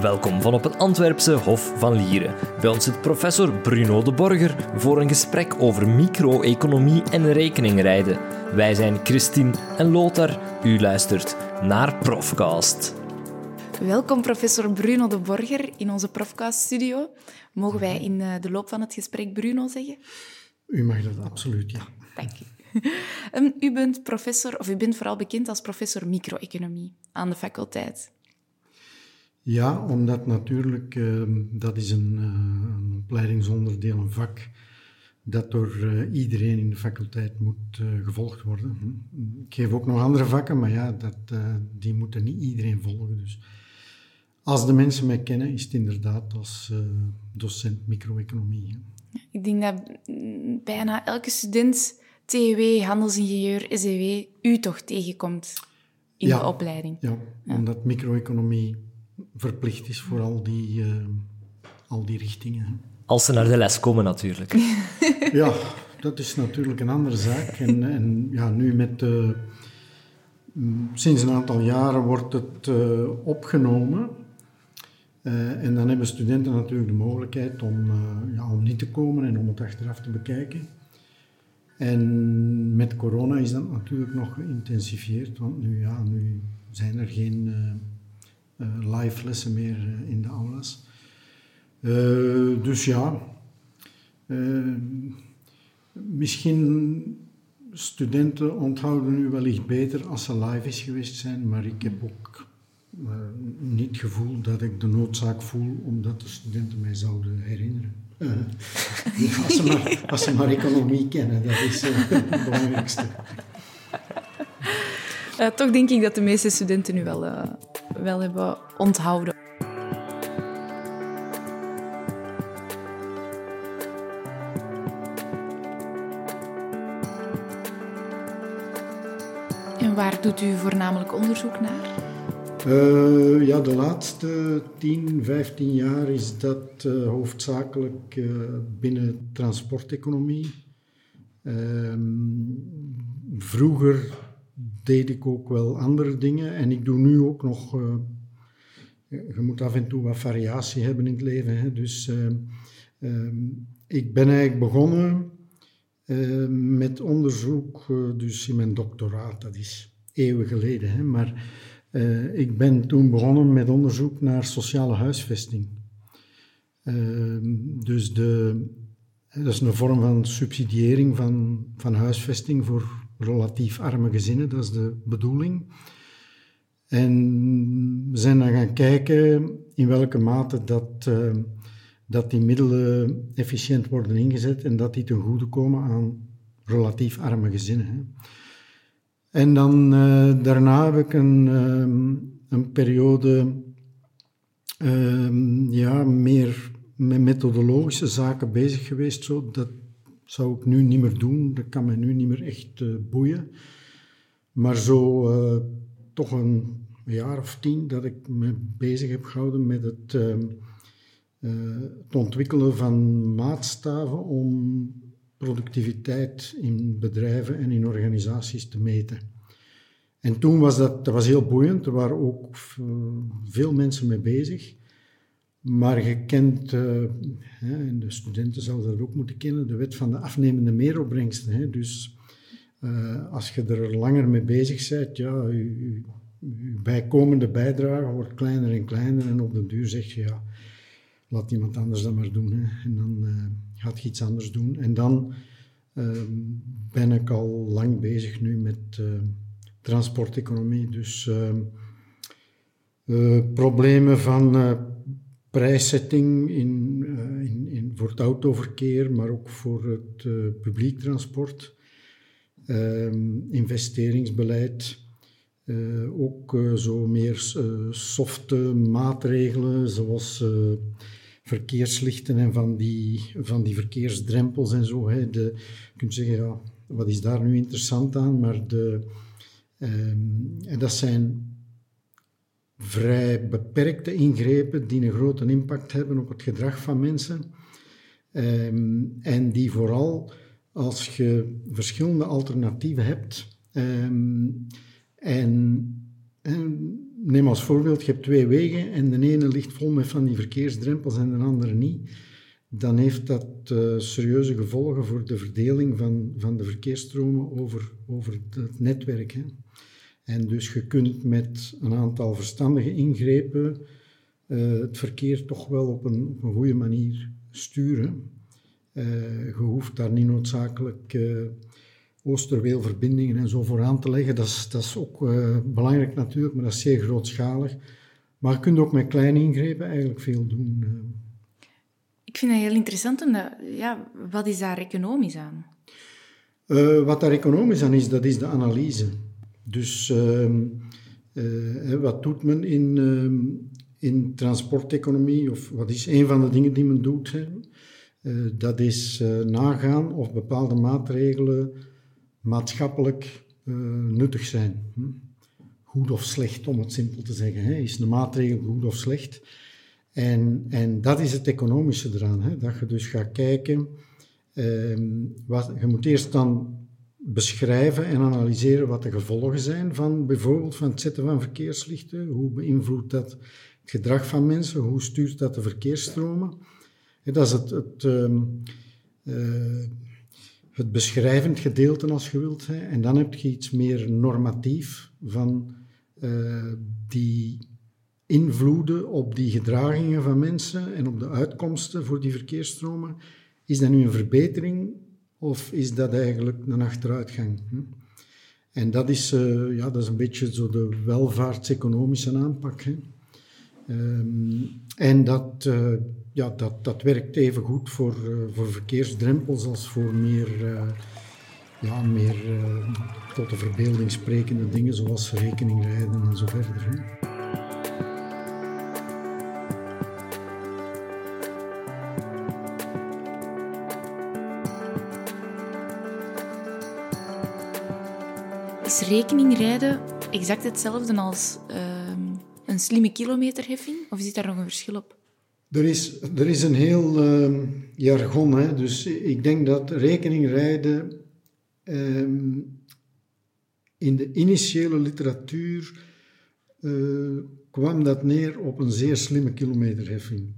Welkom van op het Antwerpse Hof van Lieren. Bij ons zit professor Bruno de Borger voor een gesprek over micro-economie en rekeningrijden. Wij zijn Christine en Lothar. U luistert naar Profcast. Welkom professor Bruno de Borger in onze Profcast-studio. Mogen wij in eh, de loop van het gesprek Bruno zeggen? U mag dat absoluut, ja. Dank u. Ehm, u bent professor, of u bent vooral bekend als professor micro-economie aan de faculteit. Ja, omdat natuurlijk, uh, dat is een, uh, een, opleidingsonderdeel, een vak, dat door uh, iedereen in de faculteit moet uh, gevolgd worden. Ik geef ook nog andere vakken, maar ja, dat, die moeten niet iedereen volgen. Dus als de mensen mij kennen, is het inderdaad als docent micro-economie. Ik denk dat bijna elke student TW, handelsingenieur, SEW, u toch tegenkomt in ja, de opleiding. Ja, ja. omdat micro-economie verplicht is voor al die, uh, al die richtingen. Als ze naar de les komen, natuurlijk. ja, dat is natuurlijk een andere zaak. En, en ja, nu met... Uh, sinds een aantal jaren wordt het uh, opgenomen. en dan hebben studenten natuurlijk de mogelijkheid om, ja, om niet te komen en om het achteraf te bekijken. En met corona is dat natuurlijk nog geïntensifieerd, want nu, ja, nu zijn er geen uh, live lessen meer uh, in de aulas. Uh, dus ja, misschien studenten onthouden nu wellicht beter als ze live is geweest zijn, maar ik heb ook niet het gevoel dat ik de noodzaak voel omdat de studenten mij zouden herinneren. als, ze maar, als ze maar economie kennen, dat is het belangrijkste. toch denk ik dat de meeste studenten nu wel wel hebben onthouden. En waar doet u voornamelijk onderzoek naar? Uh, ja, de laatste 10, 15 jaar is dat uh, hoofdzakelijk uh, binnen transporteconomie. vroeger deed ik ook wel andere dingen. En ik doe nu ook nog. Uh, je moet af en toe wat variatie hebben in het leven. Hè. Dus uh, uh, ik ben eigenlijk begonnen met onderzoek, dus in mijn doctoraat, dat is eeuwen geleden. Hè. Maar ik ben toen begonnen met onderzoek naar sociale huisvesting. Ehm, dus de, dat is een vorm van subsidiëring van, van huisvesting voor relatief arme gezinnen, dat is de bedoeling. En we zijn dan gaan kijken in welke mate dat, uh, dat die middelen efficiënt worden ingezet en dat die ten goede komen aan relatief arme gezinnen. Hè. En dan uh, daarna heb ik een, um, een periode ja, meer met methodologische zaken bezig geweest, zo, dat zou ik nu niet meer doen. Dat kan me nu niet meer echt uh, boeien. Maar zo uh, toch een jaar of tien dat ik me bezig heb gehouden met het, uh, het ontwikkelen van maatstaven om productiviteit in bedrijven en in organisaties te meten. En toen was dat, dat was heel boeiend. Er waren ook veel mensen mee bezig. Maar je kent, uh, hè, en de studenten zouden dat ook moeten kennen, de wet van de afnemende meeropbrengsten. Hè. Dus uh, als je er langer mee bezig bent, ja, je, bijkomende bijdrage wordt kleiner en kleiner en op de duur zeg je, ja, laat iemand anders dat maar doen. En dan uh, gaat je iets anders doen. En dan ben ik al lang bezig nu met transporteconomie. Dus problemen van prijszetting in, uh, in, in, voor het autoverkeer, maar ook voor het uh, publiek transport, um, investeringsbeleid, uh, ook zo meer softe maatregelen zoals verkeerslichten en van die, van die verkeersdrempels en zo. Hè. De, je kunt zeggen, ja, wat is daar nu interessant aan? Maar de, um, en dat zijn vrij beperkte ingrepen die een grote impact hebben op het gedrag van mensen. Um, en die vooral als je verschillende alternatieven hebt um, en, en, neem als voorbeeld, je hebt twee wegen en de ene ligt vol met van die verkeersdrempels en de andere niet. Dan heeft dat uh, serieuze gevolgen voor de verdeling van, van de verkeersstromen over, over het netwerk. Hè. En dus je kunt met een aantal verstandige ingrepen uh, het verkeer toch wel op een, op een goede manier sturen. Uh, je hoeft daar niet noodzakelijk uh, Oosterweelverbindingen en zo voor aan te leggen. Dat is, dat is ook belangrijk natuurlijk, maar dat is zeer grootschalig. Maar je kunt ook met kleine ingrepen eigenlijk veel doen. Ik vind dat heel interessant, omdat, ja, wat is daar economisch aan? wat daar economisch aan is, dat is de analyse. Dus ehm, wat doet men in, ehm, in transporteconomie, of wat is een van de dingen die men doet, hè, uh, dat is uh, nagaan of bepaalde maatregelen maatschappelijk nuttig zijn. Hm? Goed of slecht, om het simpel te zeggen. Hè. Is een maatregel goed of slecht? En, en dat is het economische eraan. Hè. Dat je dus gaat kijken, ehm, wat, je moet eerst dan beschrijven en analyseren wat de gevolgen zijn van bijvoorbeeld van het zetten van verkeerslichten. Hoe beïnvloedt dat gedrag van mensen, hoe stuurt dat de verkeersstromen. Dat is het, het, uh, uh, het beschrijvend gedeelte, als je wilt. Hè. En dan heb je iets meer normatief van uh, die invloeden op die gedragingen van mensen en op de uitkomsten voor die verkeersstromen. Is dat nu een verbetering of is dat eigenlijk een achteruitgang? Hm? En dat is, uh, ja, dat is een beetje zo de welvaartseconomische aanpak. Hè. Um, en dat, uh, ja, dat, dat werkt even goed voor, uh, voor verkeersdrempels als voor meer, ja, meer tot de verbeelding sprekende dingen zoals rekeningrijden en zo verder. Hè. Is rekeningrijden exact hetzelfde als een slimme kilometerheffing? Of zit daar nog een verschil op? Er is, er is een heel uh, jargon. Hè? Dus ik denk dat rekeningrijden um, in de initiële literatuur uh, kwam dat neer op een zeer slimme kilometerheffing.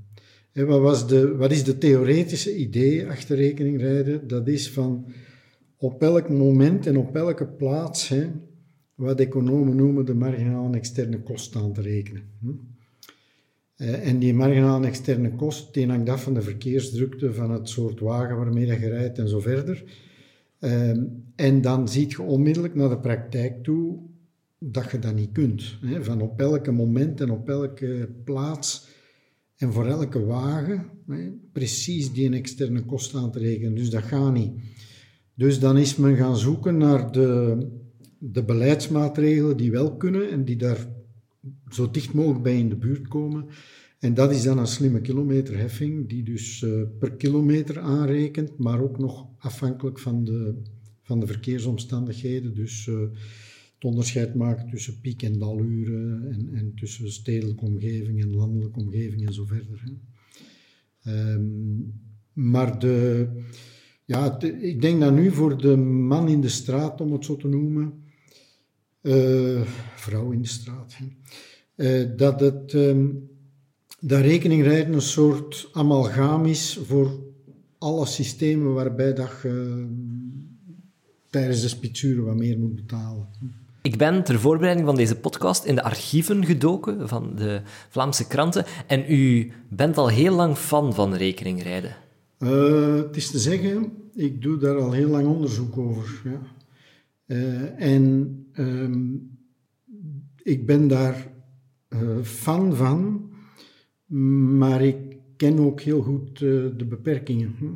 En wat, was de, wat is de theoretische idee achter rekeningrijden? Dat is van op elk moment en op elke plaats hè, wat economen noemen de marginale externe kost aan te rekenen. Eh, en die marginale externe kost, die hangt af van de verkeersdrukte, van het soort wagen waarmee je rijdt en zo verder. Ehm, en dan ziet je onmiddellijk naar de praktijk toe dat je dat niet kunt. Van op elke moment en op elke plaats en voor elke wagen precies die externe kost aan te rekenen. Dus dat gaat niet. Dus dan is men gaan zoeken naar de de beleidsmaatregelen die wel kunnen en die daar zo dicht mogelijk bij in de buurt komen. En dat is dan een slimme kilometerheffing, die dus uh, per kilometer aanrekent, maar ook nog afhankelijk van de, van de verkeersomstandigheden. Dus uh, het onderscheid maakt tussen piek- en daluren en, en tussen stedelijke omgeving en landelijke omgeving en zo verder. Um, maar de, ja, ik denk dat nu voor de man in de straat, om het zo te noemen, uh, vrouw in de straat, uh, dat het um, dat rekeningrijden een soort amalgam is voor alle systemen waarbij dat je tijdens de spitsuren wat meer moet betalen. Ik ben ter voorbereiding van deze podcast in de archieven gedoken van de Vlaamse kranten en u bent al heel lang fan van rekeningrijden. Uh, het is te zeggen, ik doe daar al heel lang onderzoek over. Ja. Uh, en um, ik ben daar uh, fan van, maar ik ken ook heel goed de beperkingen. Hm?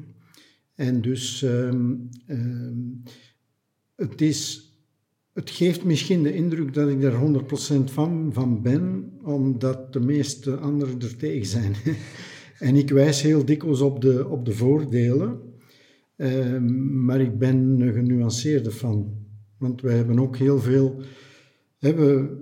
En dus um, um, het, is, het geeft misschien de indruk dat ik daar 100% van, van ben, omdat de meeste anderen er tegen zijn. en ik wijs heel dikwijls op de, op de voordelen, maar ik ben een genuanceerde fan. Want wij hebben ook heel veel, hebben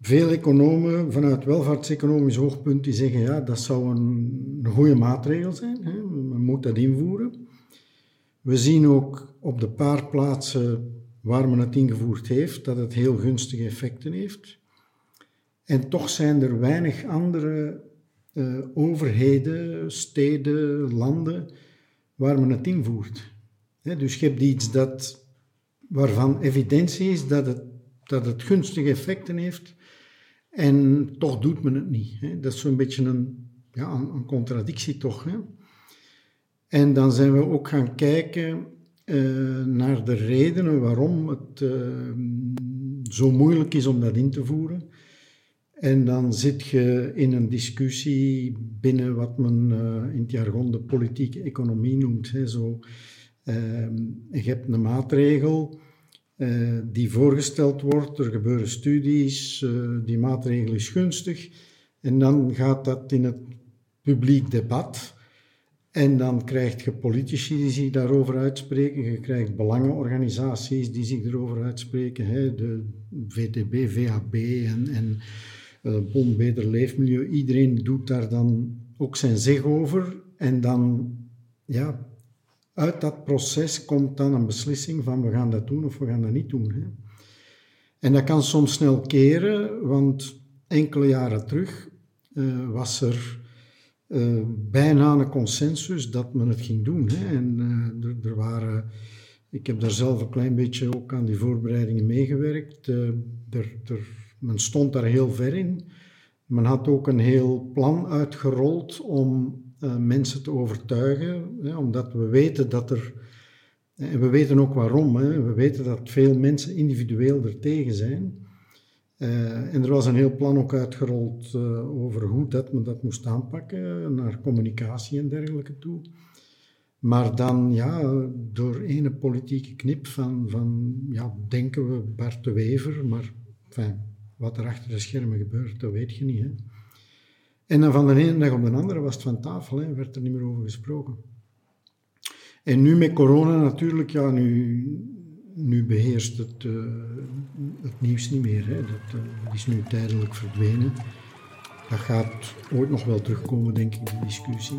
veel economen vanuit welvaartseconomisch hoogpunt die zeggen ja, dat zou een, een goede maatregel zijn, hè? men moet dat invoeren. We zien ook op de paar plaatsen waar men het ingevoerd heeft, dat het heel gunstige effecten heeft. En toch zijn er weinig andere uh, overheden, steden, landen waar men het invoert. dus je hebt iets dat, waarvan evidentie is dat het, dat het gunstige effecten heeft en toch doet men het niet. Dat is zo'n beetje een, ja, een, contradictie toch. En dan zijn we ook gaan kijken uh, naar de redenen waarom het uh, zo moeilijk is om dat in te voeren. En dan zit je in een discussie binnen wat men uh, in het jargon de politieke economie noemt. Hè. Zo, je hebt een maatregel die voorgesteld wordt, er gebeuren studies, die maatregel is gunstig. En dan gaat dat in het publiek debat. En dan krijg je politici die zich daarover uitspreken, je krijgt belangenorganisaties die zich erover uitspreken, hè, de VTB, VHB en, en Bon Beter Leefmilieu. Iedereen doet daar dan ook zijn zeg over. En dan, ja, uit dat proces komt dan een beslissing van we gaan dat doen of we gaan dat niet doen. Hè. En dat kan soms snel keren, want enkele jaren terug uh, was er uh, bijna een consensus dat men het ging doen. Hè. En uh, er, waren, ik heb daar zelf een klein beetje ook aan die voorbereidingen meegewerkt. Er, er, men stond daar heel ver in. Men had ook een heel plan uitgerold om mensen te overtuigen, hè, omdat we weten dat er. En we weten ook waarom. Hè. We weten dat veel mensen individueel er tegen zijn. Uh, en er was een heel plan ook uitgerold over hoe dat men dat moest aanpakken, naar communicatie en dergelijke toe. Maar dan, ja, door ene politieke knip van, van ja, denken we Bart de Wever, maar enfin, wat er achter de schermen gebeurt, dat weet je niet. Hè. En dan van de ene dag op de andere was het van tafel, hè, werd er niet meer over gesproken. En nu met corona natuurlijk, ja, nu, nu beheerst het, uh, het nieuws niet meer. Hè. Dat uh, is nu tijdelijk verdwenen. Dat gaat ooit nog wel terugkomen, denk ik, die discussie.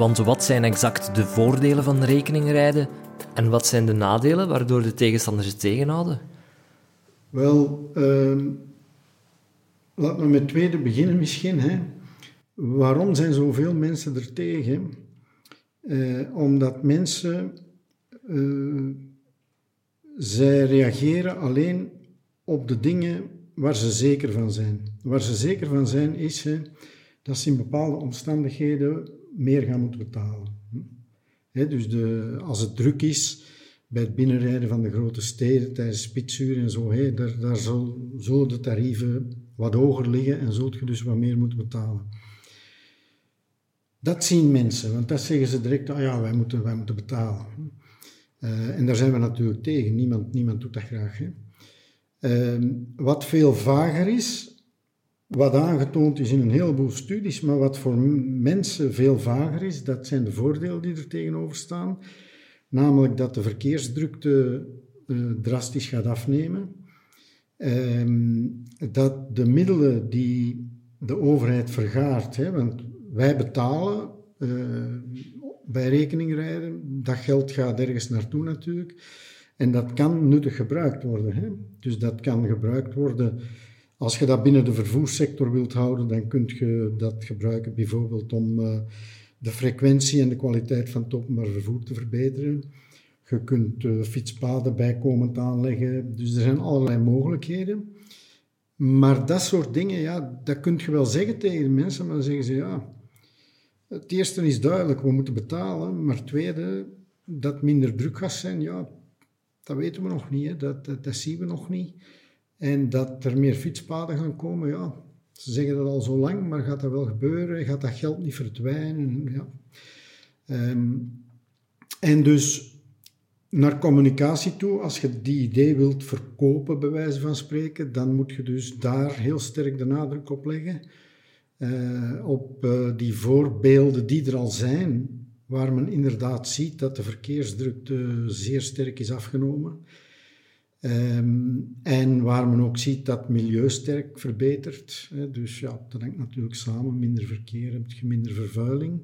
Want wat zijn exact de voordelen van rekeningrijden en wat zijn de nadelen waardoor de tegenstanders het tegenhouden? Wel, laten we met het tweede beginnen misschien. Hè. Waarom zijn zoveel mensen er tegen? Uh, omdat mensen, uh, zij reageren alleen op de dingen waar ze zeker van zijn. Waar ze zeker van zijn is dat ze in bepaalde omstandigheden meer gaan moeten betalen. Hè, dus de, als het druk is, bij het binnenrijden van de grote steden tijdens spitsuren en zo, daar, daar zullen de tarieven wat hoger liggen en zult je dus wat meer moeten betalen. Dat zien mensen, want dat zeggen ze direct, ah ja, wij moeten, wij moeten betalen. Uh, en daar zijn we natuurlijk tegen, niemand, niemand doet dat graag. Hè. Uh, wat veel vager is, wat aangetoond is in een heleboel studies, maar wat voor mensen veel vager is, dat zijn de voordelen die er tegenover staan. Namelijk dat de verkeersdrukte uh, drastisch gaat afnemen. Ehm, dat de middelen die de overheid vergaart, hè, want wij betalen uh, bij rekeningrijden, dat geld gaat ergens naartoe natuurlijk. En dat kan nuttig gebruikt worden. Hè. Dus dat kan gebruikt worden. Als je dat binnen de vervoerssector wilt houden, dan kun je dat gebruiken bijvoorbeeld om uh, de frequentie en de kwaliteit van het openbaar vervoer te verbeteren. Je kunt uh, fietspaden bijkomend aanleggen. Dus er zijn allerlei mogelijkheden. Maar dat soort dingen, ja, dat kun je wel zeggen tegen de mensen, maar dan zeggen ze ja. Het eerste is duidelijk, we moeten betalen. Maar het tweede, dat minder druk gaat zijn, ja, dat weten we nog niet. Hè. Dat, dat zien we nog niet. En dat er meer fietspaden gaan komen, ja, ze zeggen dat al zo lang, maar gaat dat wel gebeuren? Gaat dat geld niet verdwijnen? Ja. Um, en dus naar communicatie toe, als je die idee wilt verkopen, bij wijze van spreken, dan moet je dus daar heel sterk de nadruk op leggen. Uh, op uh, die voorbeelden die er al zijn, waar men inderdaad ziet dat de verkeersdrukte zeer sterk is afgenomen. Ehm, en waar men ook ziet dat milieu sterk verbetert. Hè. Dus ja, dat hangt natuurlijk samen. Minder verkeer, heb je minder vervuiling.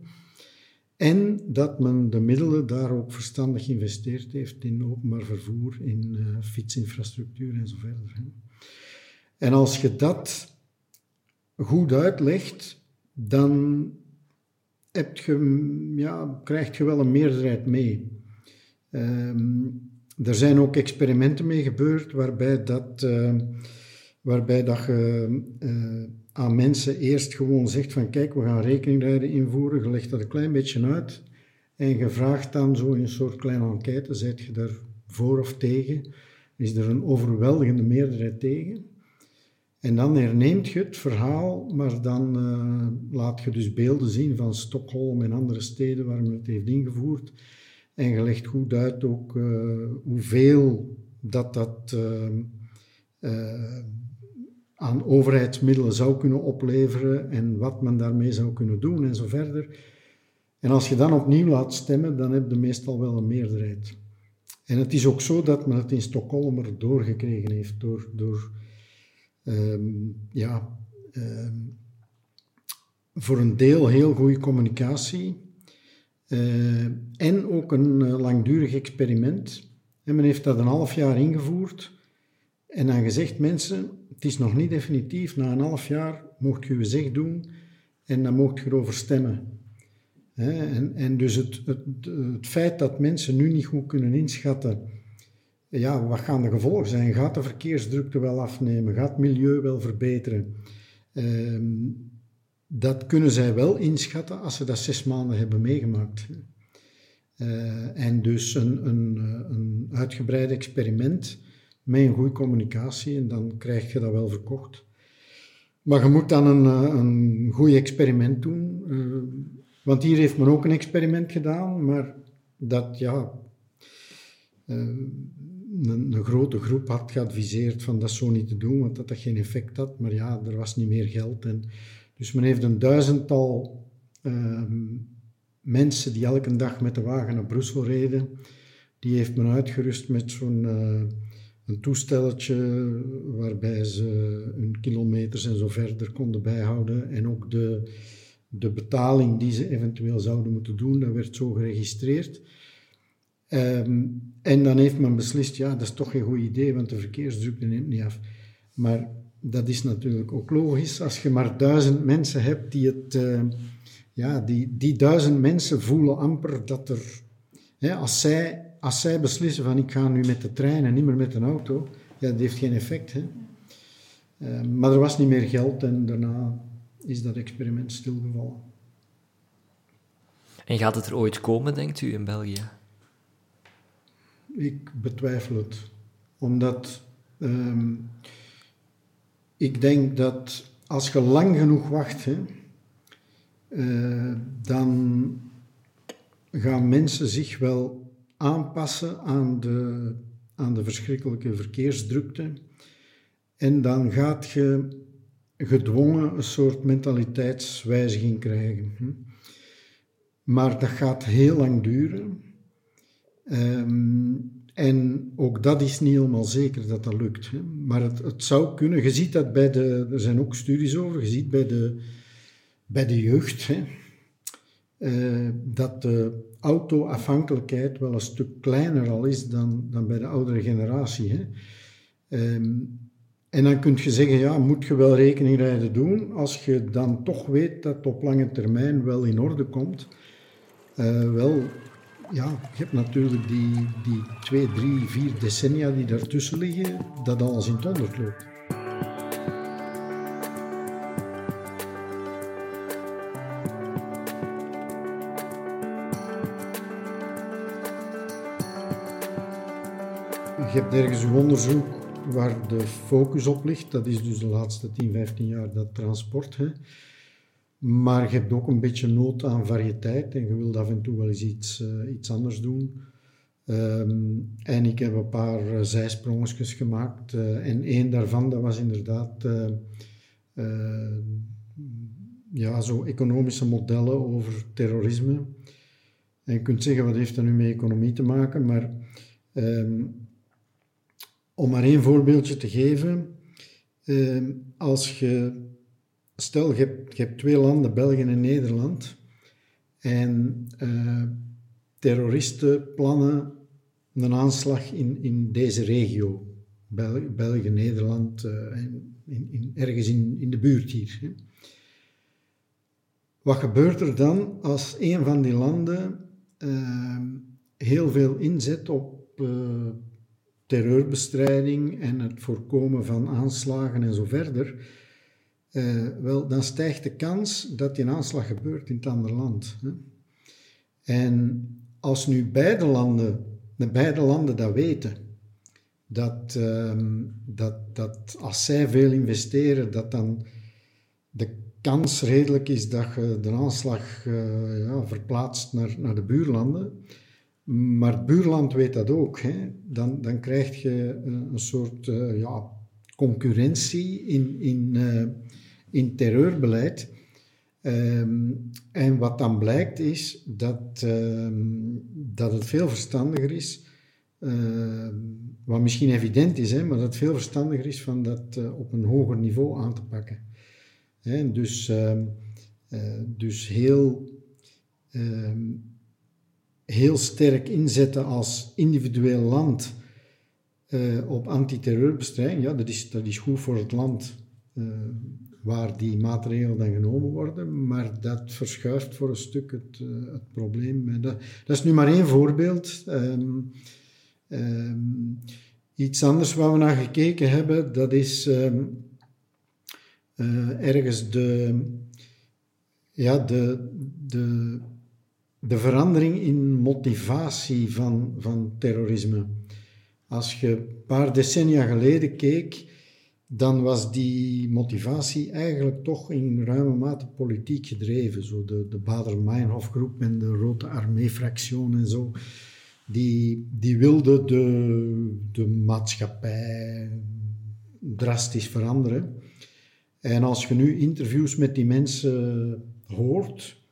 En dat men de middelen daar ook verstandig geïnvesteerd heeft in openbaar vervoer, in uh, fietsinfrastructuur en zo verder. Hè. En als je dat goed uitlegt, dan heb je, ja, krijg je wel een meerderheid mee. Um, er zijn ook experimenten mee gebeurd waarbij dat, uh, waarbij dat je uh, aan mensen eerst gewoon zegt van kijk, we gaan rekeningrijden invoeren, je legt dat een klein beetje uit en je vraagt dan zo in een soort kleine enquête, zet je daar voor of tegen, is er een overweldigende meerderheid tegen. En dan herneemt je het verhaal, maar dan uh, laat je dus beelden zien van Stockholm en andere steden waar men het heeft ingevoerd. En je legt goed uit ook uh, hoeveel dat dat uh, uh, aan overheidsmiddelen zou kunnen opleveren en wat men daarmee zou kunnen doen en zo verder. En als je dan opnieuw laat stemmen, dan heb je meestal wel een meerderheid. En het is ook zo dat men het in Stockholm er doorgekregen heeft door, door um, ja, um, voor een deel heel goede communicatie en ook een uh, langdurig experiment. En men heeft dat een half jaar ingevoerd en dan gezegd, mensen, het is nog niet definitief, na een half jaar mocht je je zeg doen en dan mocht je erover stemmen. en, en, dus het, het, het, feit dat mensen nu niet goed kunnen inschatten, ja, wat gaan de gevolgen zijn? Gaat de verkeersdrukte wel afnemen? Gaat het milieu wel verbeteren? Uh, dat kunnen zij wel inschatten als ze dat zes maanden hebben meegemaakt. Uh, en dus een, een, een uitgebreid experiment met een goede communicatie en dan krijg je dat wel verkocht. Maar je moet dan een, een goed experiment doen. Want hier heeft men ook een experiment gedaan, maar dat ja, een, een, grote groep had geadviseerd van dat zo niet te doen, want dat dat geen effect had. Maar ja, er was niet meer geld en dus men heeft een duizendtal uh, mensen die elke dag met de wagen naar Brussel reden, die heeft men uitgerust met zo'n uh, een toestelletje waarbij ze hun kilometers en zo verder konden bijhouden. En ook de, de betaling die ze eventueel zouden moeten doen, dat werd zo geregistreerd. Um, en dan heeft men beslist, ja, dat is toch geen goed idee, want de verkeersdrukte neemt niet af. Maar dat is natuurlijk ook logisch. Als je maar duizend mensen hebt die het... Uh, ja, die, die duizend mensen voelen amper dat er... Hè, als, zij, als zij beslissen van ik ga nu met de trein en niet meer met een auto, ja, dat heeft geen effect. Hè. Uh, maar er was niet meer geld en daarna is dat experiment stilgevallen. En gaat het er ooit komen, denkt u, in België? Ik betwijfel het. Omdat... Um, ik denk dat als je lang genoeg wacht, hè, uh, dan gaan mensen zich wel aanpassen aan de, aan de verschrikkelijke verkeersdrukte. En dan gaat je gedwongen een soort mentaliteitswijziging krijgen. Maar dat gaat heel lang duren. Um, en ook dat is niet helemaal zeker dat dat lukt. Hè. Maar het, het, zou kunnen. Je ziet dat bij de. Er zijn ook studies over. Je ziet bij de, bij de jeugd. Hè, uh, dat de auto-afhankelijkheid wel een stuk kleiner al is dan, dan bij de oudere generatie. Hè. Um, en dan kun je zeggen, ja, moet je wel rekeningrijden doen als je dan toch weet dat het op lange termijn wel in orde komt. Uh, wel, ja, je hebt natuurlijk die, die twee, drie, vier decennia die daartussen liggen, dat alles in het honderd loopt. Je hebt ergens een onderzoek waar de focus op ligt. Dat is dus de laatste 10, 15 jaar dat transport. Hè. Maar je hebt ook een beetje nood aan variëteit en je wilt af en toe wel eens iets, uh, iets anders doen. Um, en ik heb een paar uh, zijsprongetjes gemaakt. Uh, en één daarvan, dat was inderdaad ja, zo economische modellen over terrorisme. En je kunt zeggen, wat heeft dat nu met economie te maken? Maar um, om maar één voorbeeldje te geven. eh, als je, stel je hebt, je hebt twee landen, België en Nederland, en eh, terroristen plannen een aanslag in, in deze regio, Bel- België, Nederland, en in, in, ergens in, in de buurt hier. Hè. Wat gebeurt er dan als een van die landen eh, heel veel inzet op eh, terreurbestrijding en het voorkomen van aanslagen en zo verder? Eh, wel, dan stijgt de kans dat die aanslag gebeurt in het andere land. Hè. En als nu beide landen, de beide landen dat weten, dat, ehm, dat, dat als zij veel investeren, dat dan de kans redelijk is dat je de aanslag eh, ja, verplaatst naar, naar de buurlanden. Maar het buurland weet dat ook. Hè. Dan, dan krijg je eh, een soort ja, concurrentie in, in, in terreurbeleid. Ehm, en wat dan blijkt is dat, ehm, dat het veel verstandiger is, ehm, wat misschien evident is, hè, maar dat het veel verstandiger is van dat eh, op een hoger niveau aan te pakken. Hè, dus, eh, dus heel, heel sterk inzetten als individueel land eh, op antiterreurbestrijding, ja, dat is, dat is goed voor het land waar die maatregelen dan genomen worden, maar dat verschuift voor een stuk het, eh, het probleem. Dat, dat is nu maar één voorbeeld. Ehm, ehm, iets anders waar we naar gekeken hebben, dat is ehm, eh, ergens de, ja, de, de, de verandering in motivatie van, van terrorisme. Als je een paar decennia geleden keek, dan was die motivatie eigenlijk toch in ruime mate politiek gedreven. Zo de, de Bader-Meinhof-groep en de Rode Armee-fractie en zo. Die, die wilden de, de maatschappij drastisch veranderen. En als je nu interviews met die mensen hoort,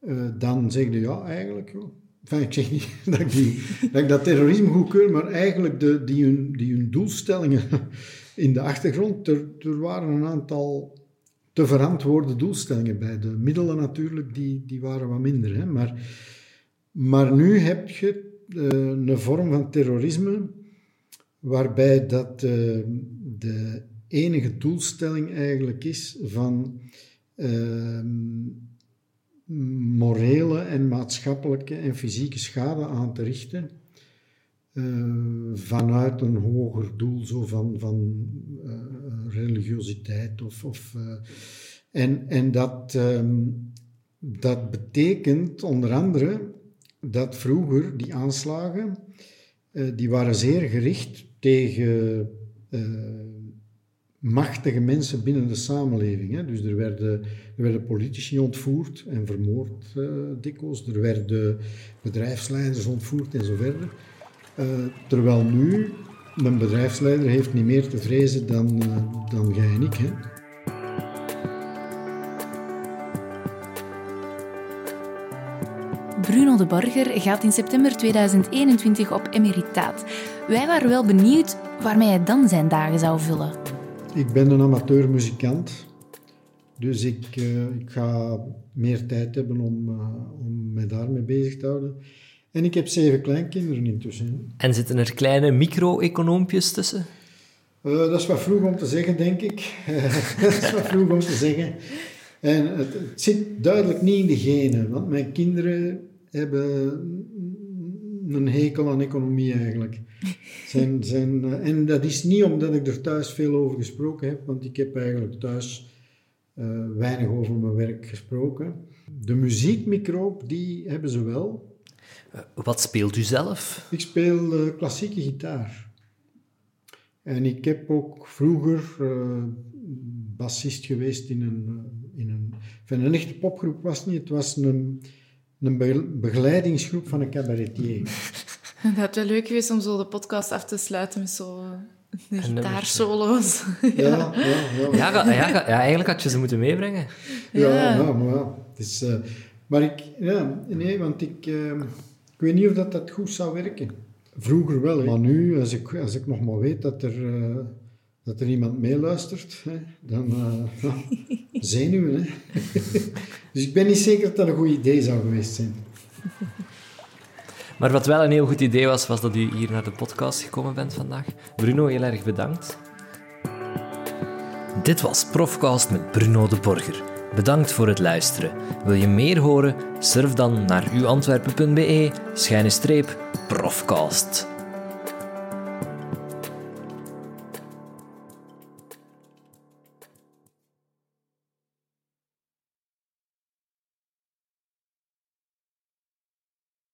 uh, dan zeg je ja, eigenlijk. Enfin, ik zeg niet dat ik, die, dat ik dat terrorisme goedkeur, maar eigenlijk de, die, hun, die hun doelstellingen in de achtergrond. Er, er waren een aantal te verantwoorde doelstellingen bij. De middelen natuurlijk, die, die waren wat minder. Hè? Maar, maar nu heb je uh, een vorm van terrorisme waarbij dat uh, de enige doelstelling eigenlijk is van uh, morele en maatschappelijke en fysieke schade aan te richten uh, vanuit een hoger doel, zo van, van uh, religiositeit. Of, of, uh, en en dat, um, dat betekent onder andere dat vroeger die aanslagen, die waren zeer gericht tegen machtige mensen binnen de samenleving. Hè. Dus er werden, er werden politici ontvoerd en vermoord dikwijls. Er werden bedrijfsleiders ontvoerd en zo verder. Uh, terwijl nu, een bedrijfsleider heeft niet meer te vrezen dan, uh, dan jij en ik. Hè. Bruno de Borger gaat in september 2021 op emeritaat. Wij waren wel benieuwd waarmee hij dan zijn dagen zou vullen. Ik ben een amateurmuzikant, dus ik, uh, ik ga meer tijd hebben om, om me daarmee bezig te houden. En ik heb zeven kleinkinderen intussen. En zitten er kleine micro-econoompjes tussen? Uh, dat is wat vroeg om te zeggen, denk ik. dat is wat vroeg om te zeggen. En het, het, zit duidelijk niet in de genen, want mijn kinderen hebben een hekel aan economie eigenlijk. Zijn, zijn, en dat is niet omdat ik er thuis veel over gesproken heb, want ik heb eigenlijk thuis uh, weinig over mijn werk gesproken. De muziekmicroop, die hebben ze wel. Uh, wat speelt u zelf? Ik speel uh, klassieke gitaar. En ik heb ook vroeger bassist geweest in een, in een... Enfin, een echte popgroep was het niet, het was een, een begeleidingsgroep van een cabaretier. Dat had wel leuk geweest om zo de podcast af te sluiten met zo uh, gitaarsolo's. ja. Ja, ja, ja. Ja, ja, ja, eigenlijk had je ze moeten meebrengen. Ja, ja, maar ja. Het is, uh, maar ik, ja, nee, want ik, uh, ik weet niet of dat, dat goed zou werken. Vroeger wel, hè. maar nu, als ik, als ik nog maar weet dat er, uh, dat er iemand meeluistert, hè, dan uh, zenuwen. Hè. dus ik ben niet zeker dat dat een goed idee zou geweest zijn. Maar wat wel een heel goed idee was, was dat u hier naar de podcast gekomen bent vandaag. Bruno, heel erg bedankt. Dit was Profcast met Bruno de Borger. Bedankt voor het luisteren. Wil je meer horen? Surf dan naar uantwerpen.be, schuine streep, profcast.